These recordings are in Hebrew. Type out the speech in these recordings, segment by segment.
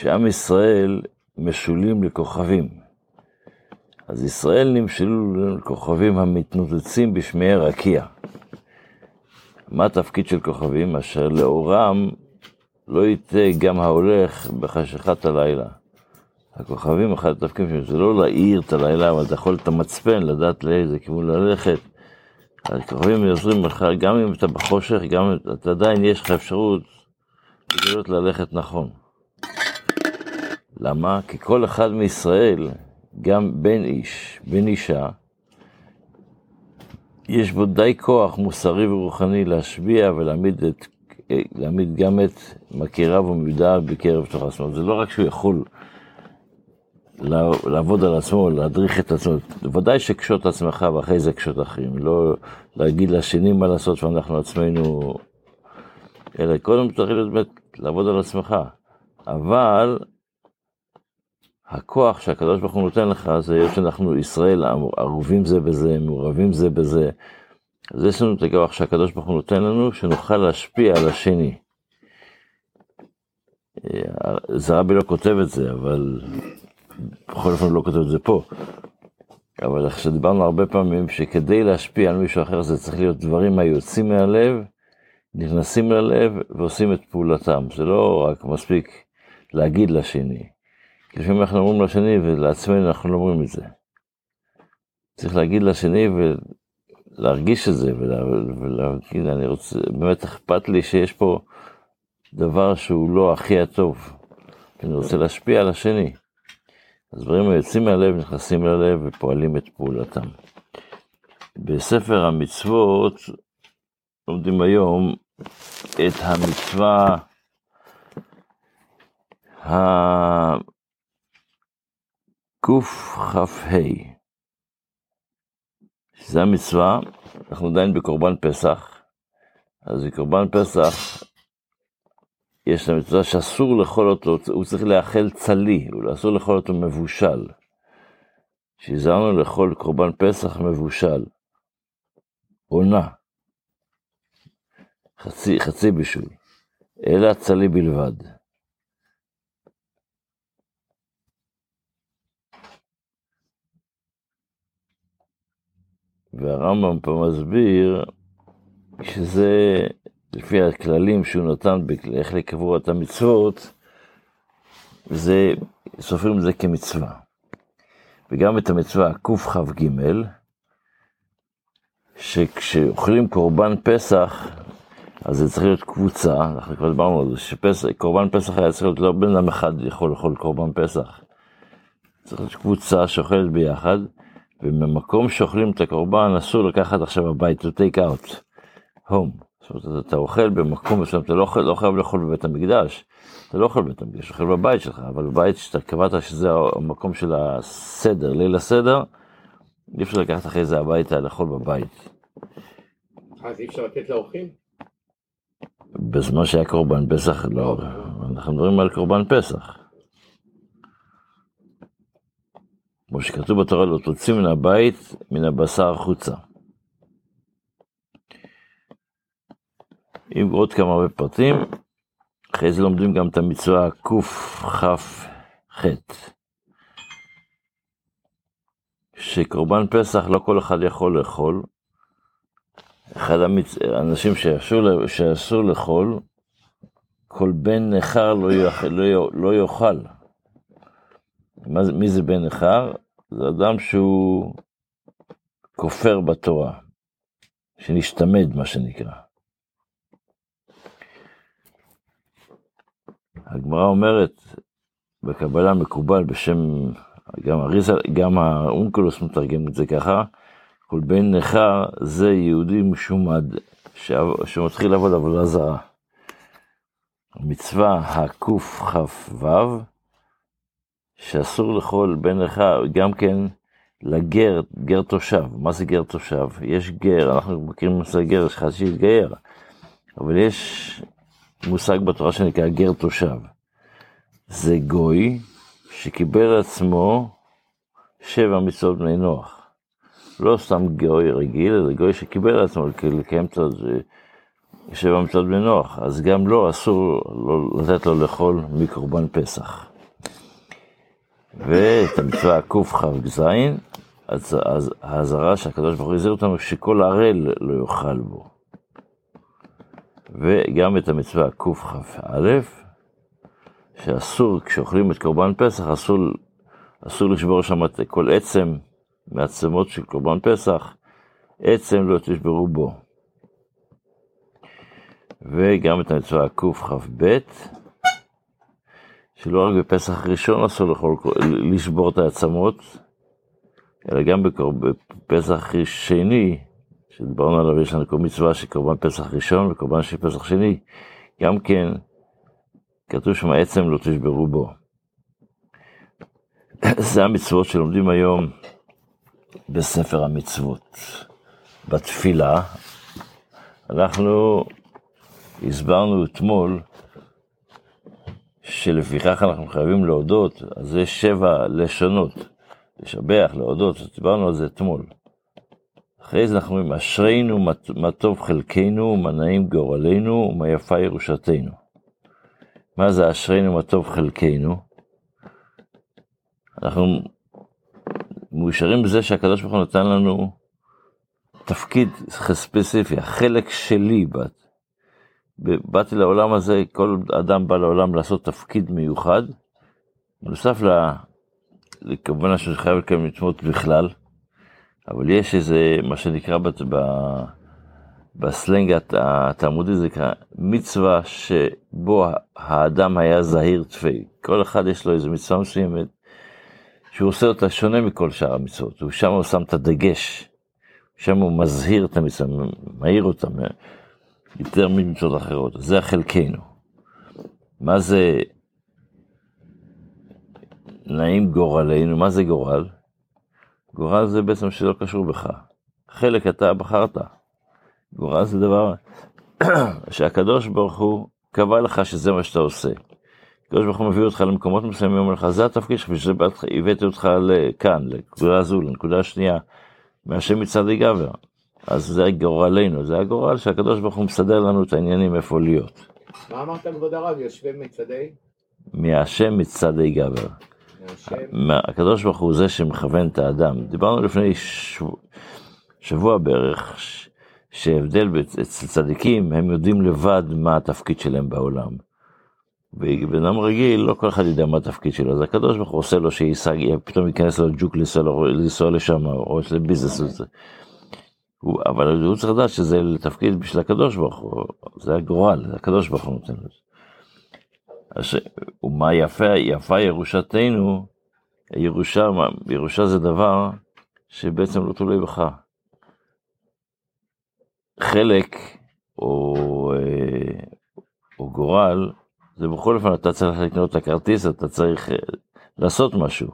שעם ישראל משולים לכוכבים. אז ישראל נמשלו לכוכבים המתנוצצים בשמי רקיע. מה התפקיד של כוכבים? אשר לאורם לא יטעה גם ההולך בחשכת הלילה. הכוכבים, אחד התפקידים שלהם זה לא להאיר את הלילה, אבל אתה יכול את המצפן, לדעת לאיזה כיוון ללכת. הכוכבים יעזרים לך, גם אם אתה בחושך, גם אם אתה עדיין יש לך אפשרות ללכת נכון. למה? כי כל אחד מישראל, גם בן איש, בן אישה, יש בו די כוח מוסרי ורוחני להשביע ולהעמיד את, להעמיד גם את מכיריו ומידיו בקרב תוך עצמו. זה לא רק שהוא יכול לעבוד על עצמו, להדריך את עצמו, ודאי שקשוט עצמך ואחרי זה קשוט אחרים, לא להגיד לשני מה לעשות ואנחנו עצמנו, אלא קודם צריך באמת לעבוד על עצמך, אבל הכוח שהקדוש ברוך הוא נותן לך זה היות שאנחנו ישראל ערובים זה בזה, מעורבים זה בזה, אז יש לנו את הכוח שהקדוש ברוך הוא נותן לנו, שנוכל להשפיע על השני. זה רבי לא כותב את זה, אבל בכל אופן לא כותב את זה פה. אבל עכשיו דיברנו הרבה פעמים שכדי להשפיע על מישהו אחר זה צריך להיות דברים היוצאים מהלב, נכנסים ללב ועושים את פעולתם. זה לא רק מספיק להגיד לשני. לפעמים אנחנו אומרים לשני ולעצמנו אנחנו לא אומרים את זה. צריך להגיד לשני ולהרגיש את זה ולהגיד, אני רוצה, באמת אכפת לי שיש פה דבר שהוא לא הכי הטוב. אני רוצה להשפיע על השני. אז דברים היוצאים מהלב נכנסים ללב ופועלים את פעולתם. בספר המצוות לומדים היום את המצווה קכ"ה, שזה המצווה, אנחנו עדיין בקורבן פסח, אז בקורבן פסח יש את המצווה שאסור לאכול אותו, הוא צריך לאכל צלי, אסור לאכול אותו מבושל. שהזהרנו לאכול קורבן פסח מבושל. עונה. חצי, חצי בישול. אלא צלי בלבד. והרמב"ם פה מסביר שזה לפי הכללים שהוא נתן איך לקבוע את המצוות, זה, סופרים את זה כמצווה. וגם את המצווה קכ"ג, שכשאוכלים קורבן פסח, אז זה צריך להיות קבוצה, אנחנו כבר דיברנו על זה, שקורבן פסח היה צריך להיות לא בן אדם אחד יכול לאכול קורבן פסח. צריך להיות קבוצה שאוכלת ביחד, ובמקום שאוכלים את הקורבן אסור לקחת עכשיו הביתה, take out, home. זאת אומרת, אתה אוכל במקום מסוים, אתה לא, לא חייב לאכול בבית המקדש, אתה לא אוכל בבית המקדש, אוכל בבית שלך, אבל בבית שאתה קבעת שזה המקום של הסדר, ליל הסדר, אי אפשר לקחת אחרי זה הביתה לאכול בבית. אז אי אפשר לתת לאורחים? בזמן שהיה קורבן פסח, לא, אנחנו מדברים על קורבן פסח. כמו שכתוב בתורה, לא תוציא מן הבית, מן הבשר החוצה. עם עוד כמה פרטים, אחרי זה לומדים גם את המצווה קכ"ח, שקורבן פסח לא כל אחד יכול לאכול. אחד האנשים המצ... שאסור לאכול, כל בן נכר לא, יאכל, לא, לא יאכל. מה, מי זה בן נכר? זה אדם שהוא כופר בתורה, שנשתמד, מה שנקרא. הגמרא אומרת, בקבלה מקובל בשם, גם אריזה, גם האונקלוס מתרגם את זה ככה, כל בן נכר זה יהודי משומד, שמתחיל לעבוד עבודה זרה. המצווה הקכ"ו, שאסור לכל בן נכר, גם כן לגר, גר תושב. מה זה גר תושב? יש גר, אנחנו מכירים את גר, יש לך שהתגייר, אבל יש מושג בתורה שנקרא גר תושב. זה גוי שקיבל עצמו שבע מצוות בני נוח. לא סתם גוי רגיל, זה גוי שקיבל עצמו לקיים את. שבע מצוות בני נוח, אז גם לו אסור לא לתת לו לאכול מקורבן פסח. ואת המצווה קכ"ז, אז אז האזהרה שהקדוש ברוך הוא הזהיר אותנו שכל ערל לא יאכל בו. וגם את המצווה קכ"א, שאסור, כשאוכלים את קורבן פסח, אסור, אסור לשבור שם את כל עצם מעצמות של קורבן פסח, עצם לא תשברו בו. וגם את המצווה קכ"ב, שלא רק בפסח ראשון אסור לאכול, לשבור את העצמות, אלא גם בפסח שני, שדיברנו עליו, יש לנו כל מצווה של קורבן פסח ראשון וקורבן של פסח שני, גם כן, כתוב שם עצם לא תשברו בו. זה המצוות שלומדים היום בספר המצוות. בתפילה, אנחנו הסברנו אתמול שלפיכך אנחנו חייבים להודות, אז זה שבע לשונות, לשבח, להודות, דיברנו על זה אתמול. אחרי זה אנחנו אומרים, אשרינו מה טוב חלקנו, מה נעים גורלנו, ומה יפה ירושתנו. מה זה אשרינו מה טוב חלקנו? אנחנו מאושרים בזה שהקדוש ברוך הוא נתן לנו תפקיד ספציפי, החלק שלי בת. באתי לעולם הזה, כל אדם בא לעולם לעשות תפקיד מיוחד, בנוסף ל... כמובן שאני חייב לקיים מצוות בכלל, אבל יש איזה, מה שנקרא ב... בסלנג התלמודי זה נקרא מצווה שבו האדם היה זהיר תפי. כל אחד יש לו איזה מצווה מסוימת שהוא עושה אותה שונה מכל שאר המצוות, ושם הוא שם את הדגש, שם הוא מזהיר את המצווה, מאיר אותה, יותר ממצוות אחרות, זה החלקנו. מה זה נעים גורלנו, מה זה גורל? גורל זה בעצם שלא קשור בך. חלק אתה בחרת. גורל זה דבר שהקדוש ברוך הוא קבע לך שזה מה שאתה עושה. הקדוש ברוך הוא מביא אותך למקומות מסוימים, אומר לך, זה התפקיד שלך, בשביל זה הבאתי אותך לכאן, לנקודה הזו, לנקודה השנייה, מהשם מצד יגבר. אז זה גורלנו, זה הגורל שהקדוש ברוך הוא מסדר לנו את העניינים איפה להיות. מה אמרת כבוד הרב, יושבים מצדי? מהשם מצדי גבר. הקדוש ברוך הוא זה שמכוון את האדם. דיברנו לפני שבוע, שבוע בערך, שהבדל אצל צדיקים, הם יודעים לבד מה התפקיד שלהם בעולם. ובן אדם רגיל, לא כל אחד יודע מה התפקיד שלו, אז הקדוש ברוך הוא עושה לו שייסע, פתאום ייכנס לו ג'וק לנסוע לשם, או לביזנס. הוא, אבל הוא צריך לדעת שזה לתפקיד בשביל הקדוש ברוך הוא, זה הגורל, הקדוש ברוך הוא נותן לזה. ומה יפה, יפה ירושתנו, ירושה, ירושה זה דבר שבעצם לא תלוי בך. חלק או, אה, או גורל, זה בכל אופן אתה צריך לקנות את הכרטיס, אתה צריך אה, לעשות משהו.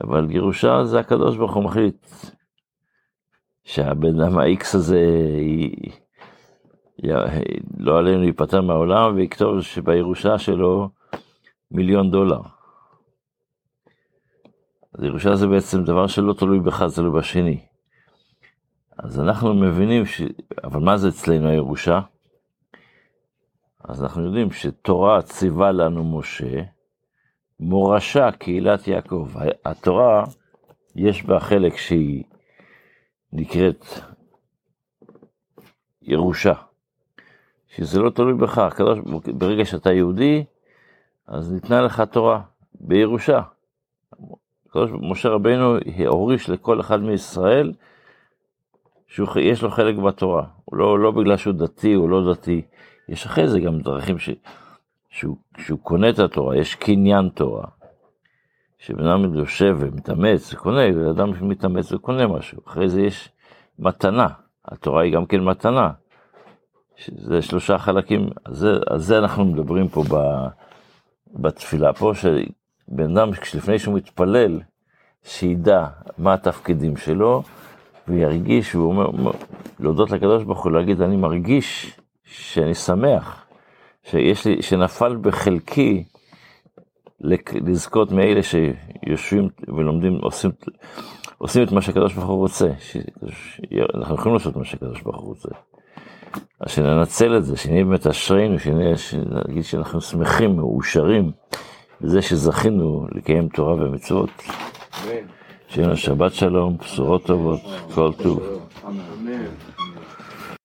אבל ירושה זה הקדוש ברוך הוא מחליט. שהבן אדם ה-X הזה היא, לא עלינו להיפטר מהעולם ויכתוב שבירושה שלו מיליון דולר. אז ירושה זה בעצם דבר שלא תלוי בך, זה תלוי בשני. אז אנחנו מבינים, ש... אבל מה זה אצלנו הירושה? אז אנחנו יודעים שתורה ציווה לנו משה, מורשה קהילת יעקב. התורה, יש בה חלק שהיא נקראת ירושה, שזה לא תלוי בך, הקדוש, ברגע שאתה יהודי, אז ניתנה לך תורה בירושה. הקדוש, משה רבינו הוריש לכל אחד מישראל שיש לו חלק בתורה, הוא לא, לא בגלל שהוא דתי או לא דתי, יש אחרי זה גם דרכים ש, שהוא, שהוא קונה את התורה, יש קניין תורה. שבן אדם יושב ומתאמץ וקונה, אדם שמתאמץ וקונה משהו, אחרי זה יש מתנה, התורה היא גם כן מתנה, זה שלושה חלקים, על זה, על זה אנחנו מדברים פה ב, בתפילה פה, שבן אדם לפני שהוא מתפלל, שידע מה התפקידים שלו, וירגיש, הוא אומר, להודות לקדוש ברוך הוא, להגיד, אני מרגיש שאני שמח, שיש לי, שנפל בחלקי לזכות מאלה שיושבים ולומדים, עושים, עושים את מה שהקדוש ברוך הוא רוצה. ש... אנחנו יכולים לעשות מה שהקדוש ברוך הוא רוצה. אז שננצל את זה, שנהיה באמת אשרינו, שנגיד שאנחנו שמחים, מאושרים, בזה שזכינו לקיים תורה ומצוות. שיהיה לנו שבת שלום, בשורות טובות, כל טוב. אמן.